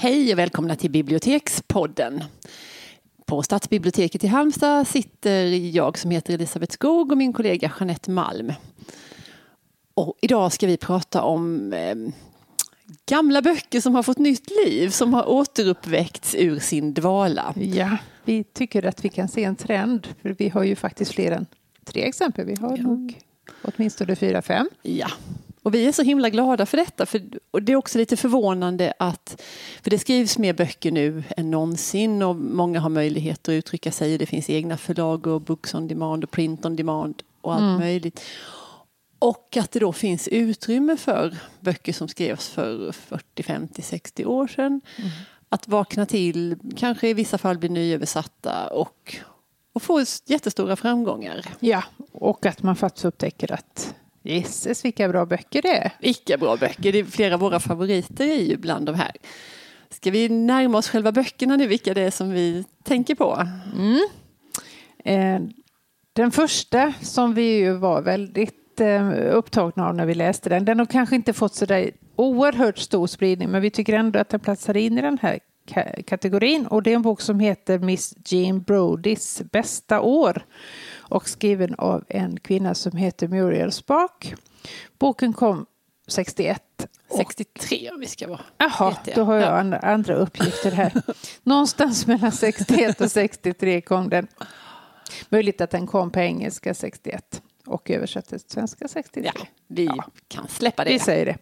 Hej och välkomna till Bibliotekspodden. På Stadsbiblioteket i Halmstad sitter jag som heter Elisabeth Skog och min kollega Jeanette Malm. Och idag ska vi prata om eh, gamla böcker som har fått nytt liv, som har återuppväckts ur sin dvala. Ja, vi tycker att vi kan se en trend, för vi har ju faktiskt fler än tre exempel. Vi har ja. nog åtminstone fyra, fem. Ja, och vi är så himla glada för detta. För, och det är också lite förvånande att, för det skrivs mer böcker nu än någonsin och många har möjlighet att uttrycka sig. Det finns egna förlag och books on demand och print on demand och allt mm. möjligt. Och att det då finns utrymme för böcker som skrevs för 40, 50, 60 år sedan. Mm. Att vakna till, kanske i vissa fall bli nyöversatta och, och få jättestora framgångar. Ja, och att man faktiskt upptäcker att Gisses vilka bra böcker det är. Vilka bra böcker. Det är flera av våra favoriter är ju bland de här. Ska vi närma oss själva böckerna nu, vilka det är som vi tänker på? Mm. Eh, den första som vi ju var väldigt eh, upptagna av när vi läste den, den har kanske inte fått så där oerhört stor spridning, men vi tycker ändå att den platsar in i den här kategorin. Och det är en bok som heter Miss Jean Brodys bästa år och skriven av en kvinna som heter Muriel Spark. Boken kom 61. 63 om vi ska vara Jaha, då har jag andra, andra uppgifter här. Någonstans mellan 61 och 63 kom den. Möjligt att den kom på engelska 61 och översattes till svenska 63. Ja, vi ja. kan släppa det. Vi säger det.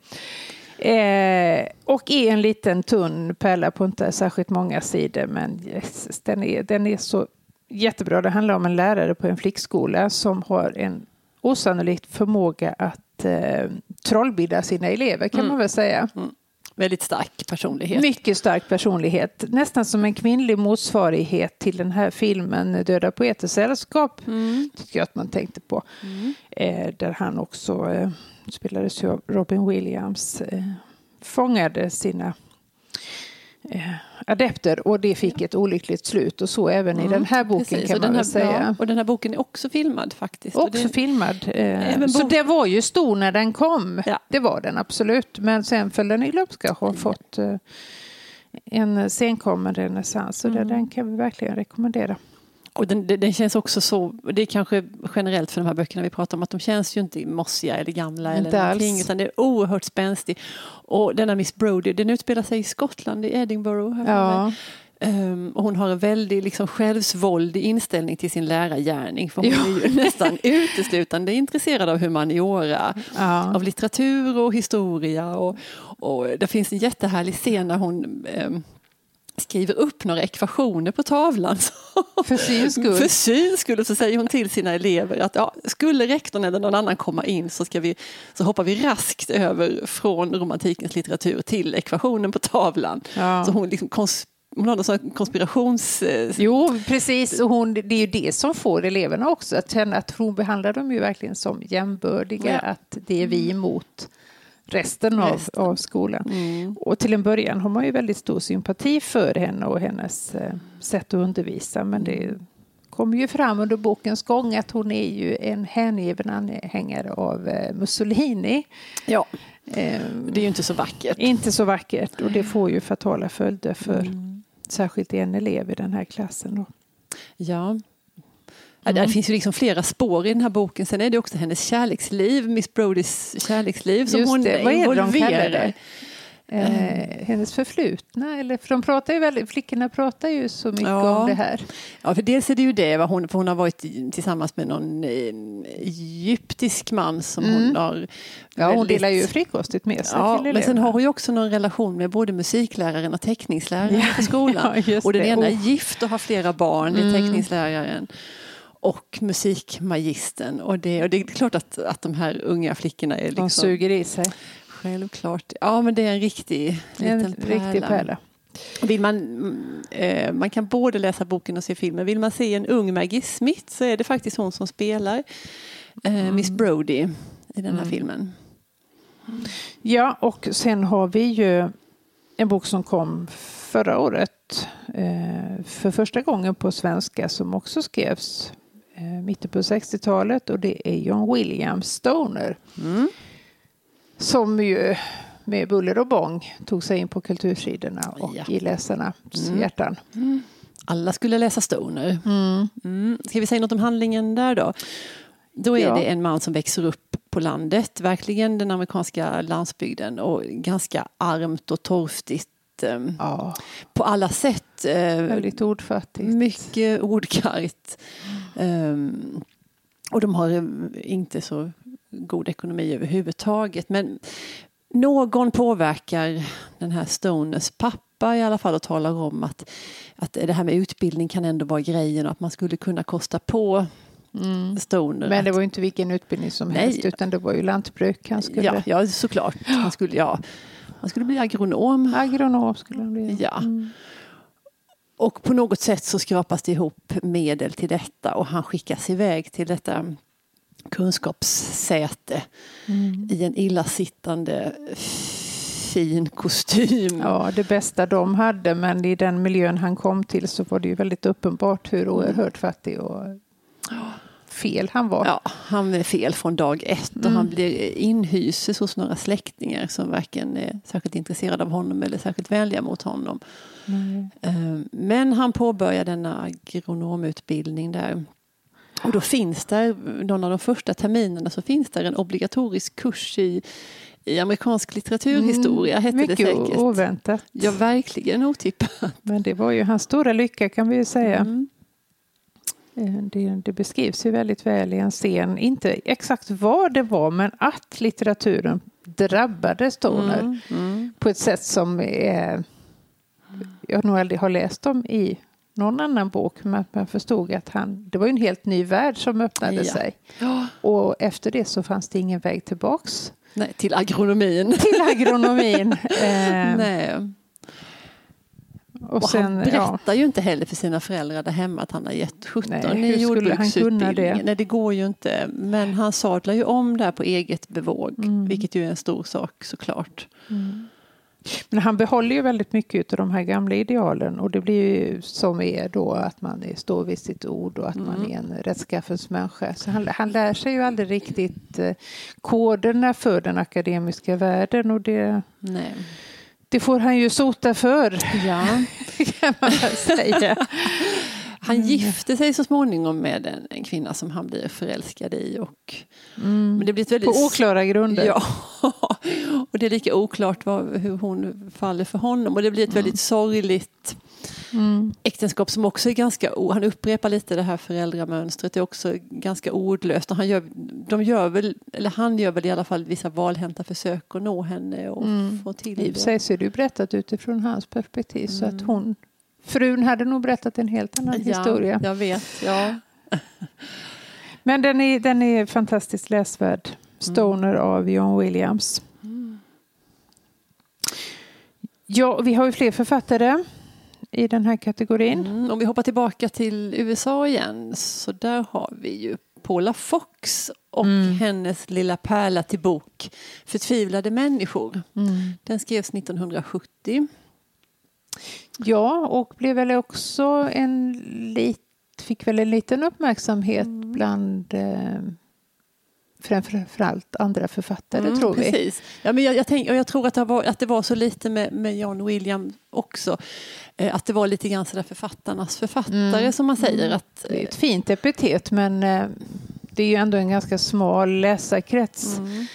Eh, och är en liten tunn pärla på inte särskilt många sidor men yes, den, är, den är så jättebra. Det handlar om en lärare på en flickskola som har en osannolik förmåga att eh, trollbilda sina elever kan mm. man väl säga. Mm. Väldigt stark personlighet. Mycket stark personlighet. Nästan som en kvinnlig motsvarighet till den här filmen Döda poeters sällskap. Mm. Tycker jag att man tänkte på. Mm. Eh, där han också eh, spelades av Robin Williams. Eh, fångade sina adepter och det fick ett olyckligt slut och så även mm, i den här boken precis. kan man här, säga. Ja, och den här boken är också filmad faktiskt. Också det, filmad. Eh, så det var ju stor när den kom. Ja. Det var den absolut. Men sen föll den i glömska och har mm. fått eh, en senkommande renässans. Så mm. den kan vi verkligen rekommendera. Och den, den, känns också så, det är kanske generellt för de här böckerna vi pratar om, att de känns ju inte mossiga eller gamla inte eller någonting, alls. utan det är oerhört spänstig. Och denna Miss Brody, den utspelar sig i Skottland, i Edinburgh. Ja. Um, och hon har en väldigt liksom, självsvåldig inställning till sin lärargärning. För hon ja. är ju nästan uteslutande intresserad av humaniora, ja. av litteratur och historia. Och, och det finns en jättehärlig scen när hon um, skriver upp några ekvationer på tavlan. För syns skull? För syns skull. Så säger hon till sina elever att ja, skulle rektorn eller någon annan komma in så, ska vi, så hoppar vi raskt över från romantikens litteratur till ekvationen på tavlan. Ja. Så hon liksom hon har någon sån konspirations... Jo, precis. Och hon, det är ju det som får eleverna också att känna att hon behandlar dem ju verkligen som jämbördiga. Ja. Att det är vi emot resten av, resten. av skolan. Mm. Och till en början har man ju väldigt stor sympati för henne och hennes eh, sätt att undervisa. Men det kommer ju fram under bokens gång att hon är ju en hängiven anhängare av eh, Mussolini. Ja, eh, det är ju inte så vackert. Inte så vackert och det får ju fatala följder för mm. särskilt en elev i den här klassen. Då. Ja, Mm. Det finns ju liksom flera spår i den här boken. Sen är det också hennes kärleksliv, Miss Brodys kärleksliv som Just hon det. Vad är det de det? Eh, hennes förflutna, eller för de pratar ju väldigt, flickorna pratar ju så mycket ja. om det här. Ja, för dels är det ju det, hon, för hon har varit tillsammans med någon eh, egyptisk man som mm. hon har... Ja, väldigt, hon delar ju frikostigt med sig ja, till Men sen har hon ju också någon relation med både musikläraren och teckningsläraren ja, på skolan. Ja, och den det. ena är gift och har flera barn, mm. det är teckningsläraren och musikmagisten. Och det, och det är klart att, att de här unga flickorna är liksom... De suger i sig. Självklart. Ja, men det är en riktig en liten pärla. Riktig pärla. Vill man, eh, man kan både läsa boken och se filmen. Vill man se en ung Maggie Smith så är det faktiskt hon som spelar eh, mm. Miss Brody i den här mm. filmen. Ja, och sen har vi ju en bok som kom förra året eh, för första gången på svenska som också skrevs mitten på 60-talet och det är John William Stoner. Mm. Som ju med buller och bång tog sig in på kultursidorna och ja. i läsarnas mm. hjärtan. Mm. Alla skulle läsa Stoner. Mm. Mm. Ska vi säga något om handlingen där då? Då är ja. det en man som växer upp på landet, verkligen den amerikanska landsbygden och ganska armt och torftigt ehm, ja. på alla sätt. Eh, Väldigt ordfattigt. Mycket ordkargt. Um, och de har inte så god ekonomi överhuvudtaget. Men någon påverkar den här Stoners pappa i alla fall och talar om att, att det här med utbildning kan ändå vara grejen och att man skulle kunna kosta på mm. Stoner. Men det var ju inte vilken utbildning som Nej. helst utan det var ju lantbruk han skulle... Ja, ja såklart. Han skulle, ja, han skulle bli agronom. Agronom skulle han bli. Ja. Mm. Och på något sätt så skrapas det ihop medel till detta och han skickas iväg till detta kunskapssäte mm. i en illasittande fin kostym. Ja, det bästa de hade, men i den miljön han kom till så var det ju väldigt uppenbart hur oerhört fattig och fel han var. Ja, han är fel från dag ett och mm. han blir inhyses hos några släktingar som varken är särskilt intresserade av honom eller särskilt vänliga mot honom. Mm. Men han påbörjar denna agronomutbildning där. Och då finns där, någon av de första terminerna så finns där en obligatorisk kurs i i amerikansk litteraturhistoria mm, hette mycket det säkert. Oväntat. Ja, verkligen otippat. Men det var ju hans stora lycka kan vi ju säga. Mm. Eh, det, det, beskrivs ju väldigt väl i en scen, inte exakt vad det var, men att litteraturen drabbade Stoner mm, mm. på ett sätt som är, jag nog aldrig har läst om i någon annan bok, men man förstod att han, det var en helt ny värld som öppnade ja. sig. Och efter det så fanns det ingen väg tillbaks. Nej, till agronomin. Till agronomin. eh, Nej. Och, och sen, han berättar ja. ju inte heller för sina föräldrar där hemma att han har gett 17 Nej, i jordbruksutbildningen. Nej, det går ju inte. Men han sadlar ju om där på eget bevåg, mm. vilket ju är en stor sak såklart. Mm. Men han behåller ju väldigt mycket av de här gamla idealen och det blir ju som är då att man står vid sitt ord och att mm. man är en rättskaffens människa. Så han, han lär sig ju aldrig riktigt eh, koderna för den akademiska världen och det Nej. Det får han ju sota för, ja. kan man säga. Han gifte sig så småningom med en, en, kvinna som han blir förälskad i. Och, mm. men det blir väldigt, På oklara grunder? Ja, och det är lika oklart vad, hur hon faller för honom. Och det blir ett mm. väldigt sorgligt mm. äktenskap som också är ganska, han upprepar lite det här föräldramönstret, det är också ganska ordlöst. Och han gör, de gör väl, eller han gör väl i alla fall vissa valhänta försök att nå henne och mm. få till det. I sig så är det ju berättat utifrån hans perspektiv så att mm. hon Frun hade nog berättat en helt annan ja, historia. Jag vet, ja. Men den är, den är fantastiskt läsvärd. Stoner mm. av John Williams. Mm. Ja, vi har ju fler författare i den här kategorin. Mm, om vi hoppar tillbaka till USA igen så där har vi ju Paula Fox och mm. hennes lilla pärla till bok Förtvivlade människor. Mm. Den skrevs 1970. Ja, och blev väl också en lit, fick väl en liten uppmärksamhet mm. bland eh, framförallt andra författare, mm, tror vi. Precis. Ja, men jag, jag, tänk, jag tror att det, var, att det var så lite med, med John William också. Eh, att det var lite grann sådär författarnas författare mm. som man säger. Mm. Att, det är ett fint epitet men eh, det är ju ändå en ganska smal läsarkrets. Mm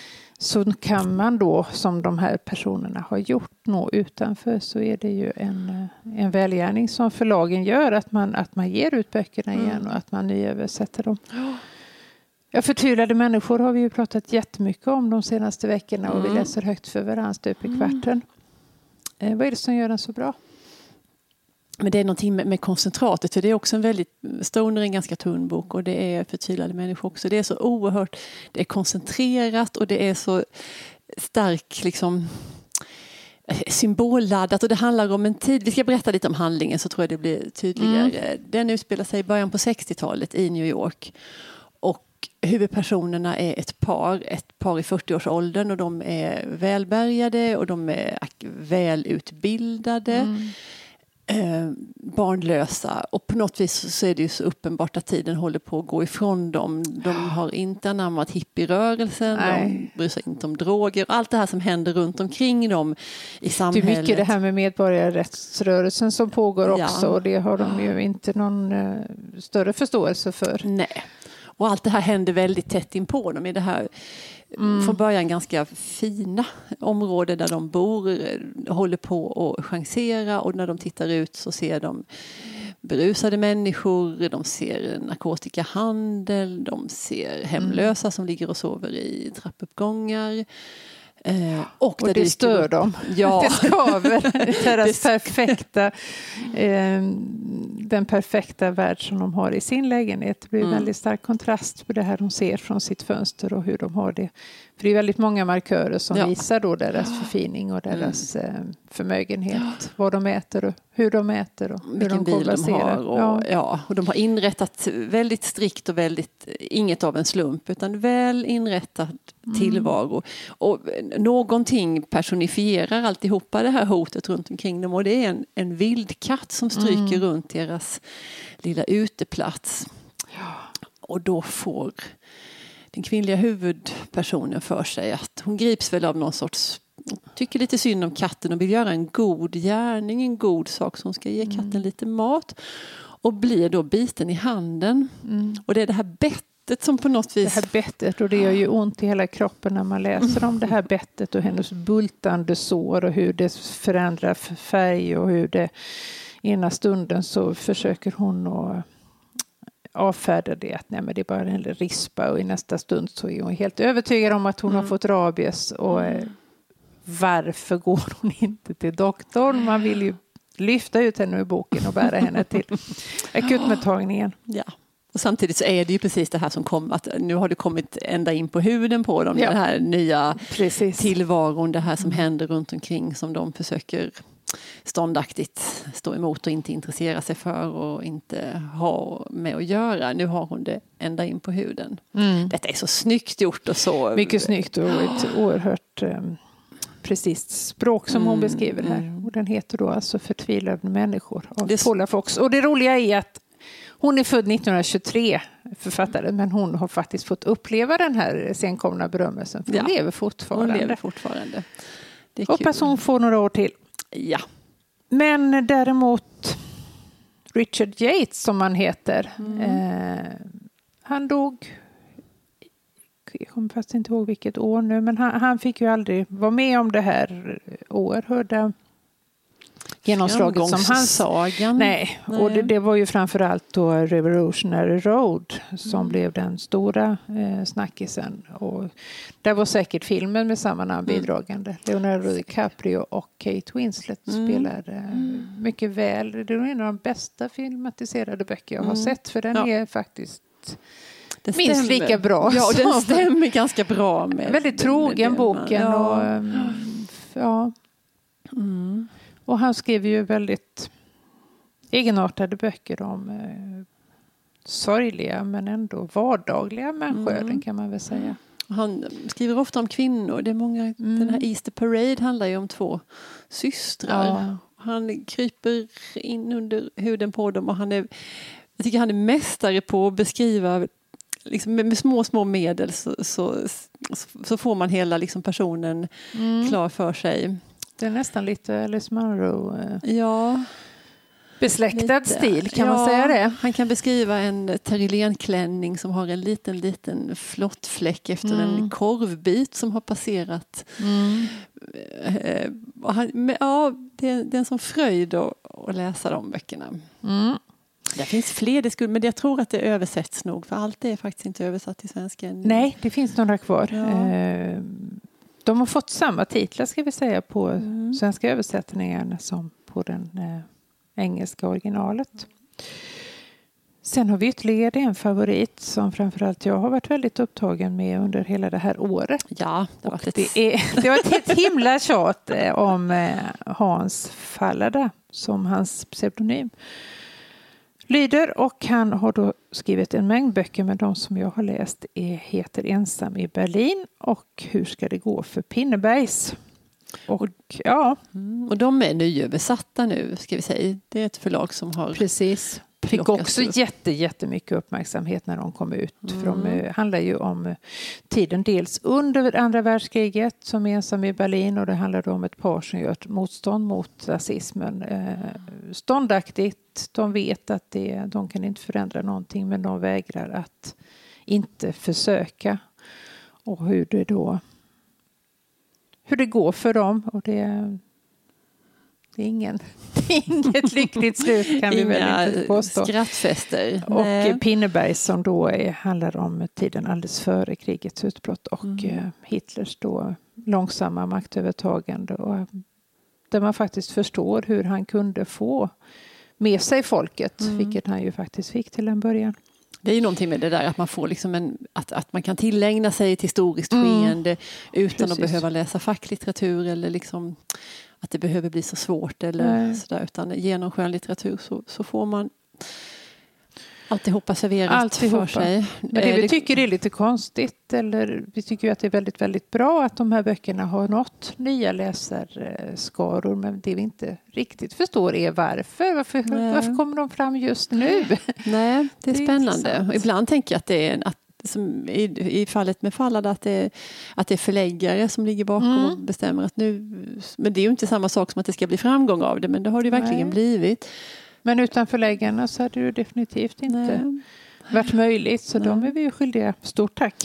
så kan man då, som de här personerna har gjort, nå utanför så är det ju en, en välgärning som förlagen gör, att man, att man ger ut böckerna igen mm. och att man nyöversätter dem. Ja, förtvivlade människor har vi ju pratat jättemycket om de senaste veckorna och mm. vi läser högt för varandra stup i mm. kvarten. Mm. Eh, vad är det som gör den så bra? Men det är någonting med, med koncentratet, för det är också en väldigt, Stoner är en ganska tunn bok och det är förtvivlade människor också. Det är så oerhört, det är koncentrerat och det är så stark liksom symbolladdat och det handlar om en tid, vi ska berätta lite om handlingen så tror jag det blir tydligare. Mm. Den utspelar sig i början på 60-talet i New York. Och huvudpersonerna är ett par, ett par i 40-årsåldern och de är välbärgade och de är välutbildade. Mm. eh, barnlösa och på något vis så är det ju så uppenbart att tiden håller på att gå ifrån dem. De har inte anammat hippierörelsen, de bryr sig inte om droger och allt det här som händer runt omkring dem i samhället. Det är mycket det här med medborgarrättsrörelsen som pågår också ja. och det har de ju inte någon uh, större förståelse för. Nej, och allt det här händer väldigt tätt inpå dem i det här mm. från början ganska fina områden där de bor, håller på att chansera och när de tittar ut så ser de berusade människor, de ser narkotikahandel, de ser hemlösa mm. som ligger och sover i trappuppgångar. Eh, och, och det, stör dem. Ja. Det skaver. Deras perfekta, eh, den perfekta värld som de har i sin lägenhet. Det blir mm. väldigt stark kontrast på det här de ser från sitt fönster och hur de har det för det är väldigt många markörer som ja. visar då deras förfining och deras mm. Eh, förmögenhet. Vad de äter och hur de äter och hur Vilken de konverserar. De och, ja. ja. och de har inrättat väldigt strikt och väldigt, inget av en slump, utan väl inrättad mm. tillvaro. Och någonting personifierar alltihopa det här hotet runt omkring dem och det är en, en vildkatt som stryker mm. runt deras lilla uteplats. Och då får den kvinnliga huvudpersonen för sig att hon grips väl av någon sorts tycker lite synd om katten och vill göra en god gärning, en god sak som ska ge katten mm. lite mat och blir då biten i handen. Mm. Och det är det här bettet som på något vis... Det här bettet och det gör ju ont i hela kroppen när man läser om det här bettet och hennes bultande sår och hur det förändrar färg och hur det ena stunden så försöker hon att avfärdar det att nej, men det är bara en rispa och i nästa stund så är hon helt övertygad om att hon mm. har fått rabies och mm. varför går hon inte till doktorn? Man vill ju lyfta ut henne ur boken och bära henne till akutmottagningen. Ja. Och samtidigt så är det ju precis det här som kom, att nu har det kommit ända in på huden på dem, ja. den här nya precis. tillvaron, det här som mm. händer runt omkring som de försöker ståndaktigt stå emot och inte intressera sig för och inte ha med att göra. Nu har hon det ända in på huden. Mm. Detta är så snyggt gjort och så... Mycket snyggt och ett oerhört um, precis språk som mm. hon beskriver här. Mm. Och den heter då alltså Förtvivlade människor av det... Paula Fox. Och det roliga är att hon är född 1923, författaren, men hon har faktiskt fått uppleva den här senkomna berömmelsen. För hon ja. lever fortfarande. Hon lever fortfarande. Hoppas hon får några år till. Ja. Men däremot Richard Yates som han heter. Mm. Eh, han dog, jag kommer fast inte ihåg vilket år nu, men han, han, fick ju aldrig vara med om det här oerhörda genomslaget som hans... Sagan. Nej, Nej. och det, det, var ju framförallt då Revolutionary Road som mm. blev den stora eh, snackisen. Och där var säkert filmen med samma namn mm. bidragande. Leonardo DiCaprio och Kate Winslet mm. spelar eh, mm. mycket väl. Det är en av de bästa filmatiserade böcker jag har mm. sett för den ja. är faktiskt den minst stämmer. lika bra. Ja, och den stämmer ganska bra med... Väldigt trogen boken. Ja. Och, ja. Mm. Och han skrev ju väldigt egenartade böcker om eh, sorgliga men ändå vardagliga människoöden mm. kan man väl säga. Han skriver ofta om kvinnor. Det är många, mm. Den här Easter Parade handlar ju om två systrar. Ja. Han kryper in under huden på dem och han är, jag tycker han är mästare på att beskriva Liksom med, med, små, små medel så, så, så får man hela liksom personen mm. klar för sig. Det är nästan lite Alice Munro. Eh, ja. Besläktad lite. stil, kan ja, man säga det? Han kan beskriva en terrylenklänning som har en liten, liten flottfläck efter mm. en korvbit som har passerat. Mm. Eh, han, ja, det, är, det är en sån fröjd att, att läsa de böckerna. Mm. Det finns fler, det skulle, men jag tror att det översätts nog för allt är faktiskt inte översatt till svenska. Nej, det finns några kvar. Ja. Eh, de har fått samma titlar ska vi säga på mm. svenska översättningarna som på den eh, engelska originalet. Sen har vi ytterligare en favorit som framförallt jag har varit väldigt upptagen med under hela det här året. Ja, det, var ett... det, är, det var ett himla tjat eh, om eh, Hans Fallada som hans pseudonym lyder och han har då skrivit en mängd böcker men de som jag har läst är, heter Ensam i Berlin och Hur ska det gå för Pinnebergs? Och, ja. Mm, och de är nyöversatta nu, ska vi säga. Det är ett förlag som har Precis. Fick också jätte, jättemycket uppmärksamhet när de kom ut. Mm. För de uh, handlar ju om uh, tiden dels under andra världskriget som ensam i Berlin och det handlar om ett par som gör ett motstånd mot rasismen. Uh, ståndaktigt, de vet att det, de kan inte förändra någonting men de vägrar att inte försöka. Och hur det då hur det går för dem. Och det, det är, ingen, det är inget lyckligt slut kan vi väl inte påstå. skrattfester. Och Nej. Pinneberg som då är, handlar om tiden alldeles före krigets utbrott och mm. Eh, Hitlers då långsamma maktövertagande. Och där man faktiskt förstår hur han kunde få med sig folket, mm. vilket han ju faktiskt fick till en början. Det är ju någonting med det där att man får liksom en, att, att man kan tillägna sig ett historiskt mm. skeende utan Precis. att behöva läsa facklitteratur eller liksom att det behöver bli så svårt eller sådär utan genom skönlitteratur så, så får man alltihopa serverat Alltihopa. för sig. Men det vi tycker är lite konstigt, eller vi tycker att det är väldigt, väldigt bra att de här böckerna har nått nya läsarskaror, men det vi inte riktigt förstår är varför. Varför, varför kommer de fram just nu? Nej, det är, det är spännande. Och ibland tänker jag att det är att som i, i fallet med Fallada att det, att det är förläggare som ligger bakom mm. och bestämmer att nu... Men det är ju inte samma sak som att det ska bli framgång av det, men det har det verkligen Nej. blivit. Men utan förläggarna så hade det definitivt inte Nej. varit möjligt. Så Nej. de är vi skyldiga stort tack.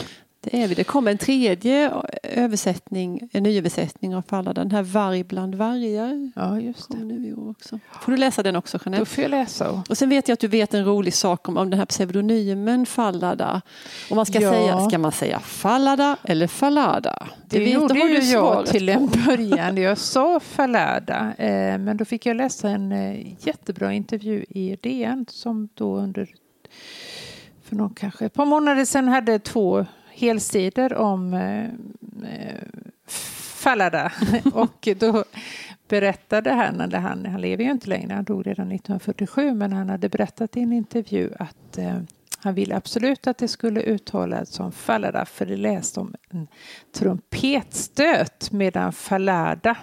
Det är vi. Det kommer en tredje översättning, en nyöversättning av Falla, den här Varg bland vargar. Ja, just det. Nu i år också. Får du läsa den också Jeanette? Då får jag läsa. Och sen vet jag att du vet en rolig sak om, om den här pseudonymen Fallada. Om man ska, ja. säga, ska man säga Fallada eller Fallada? Det, det vet, gjorde ju jag till en början. Jag sa Fallada, eh, men då fick jag läsa en eh, jättebra intervju i DN som då under för någon kanske ett par månader sedan hade två helsidor om eh, eh Fallada. och då berättade han, eller han, han lever ju inte längre, han dog redan 1947, men han hade berättat i en intervju att eh, han ville absolut att det skulle uttalas som Fallada, för det läste om en trumpetstöt, medan Fallada,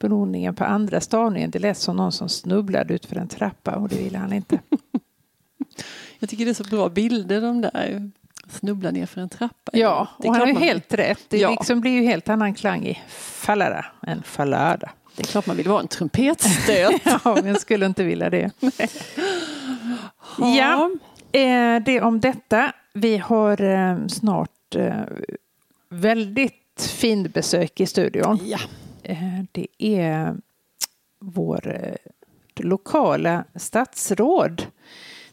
beroningen på andra stavningen, det lät som någon som snubblade ut för en trappa och det ville han inte. Jag tycker det är så bra bilder de där snubbla ner för en trappa. Ja, och han har helt rätt. Det ja. liksom blir ju helt annan klang i fallada än fallada. Det är klart man vill vara en trumpetstöt. ja, men skulle inte vilja det. ja, eh, det om detta. Vi har eh, snart eh, väldigt fint besök i studion. Ja. Det är vår lokala statsråd,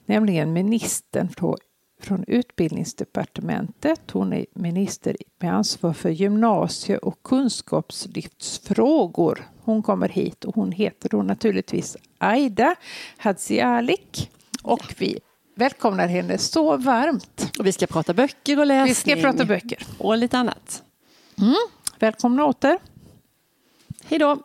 nämligen ministern på från utbildningsdepartementet. Hon är minister med ansvar för gymnasie och kunskapslyftsfrågor. Hon kommer hit och hon heter då naturligtvis Aida Hadzialik. Och vi välkomnar henne så varmt. Och vi ska prata böcker och läsning. Vi ska prata böcker. Och lite annat. Mm. Välkomna åter. Hej då.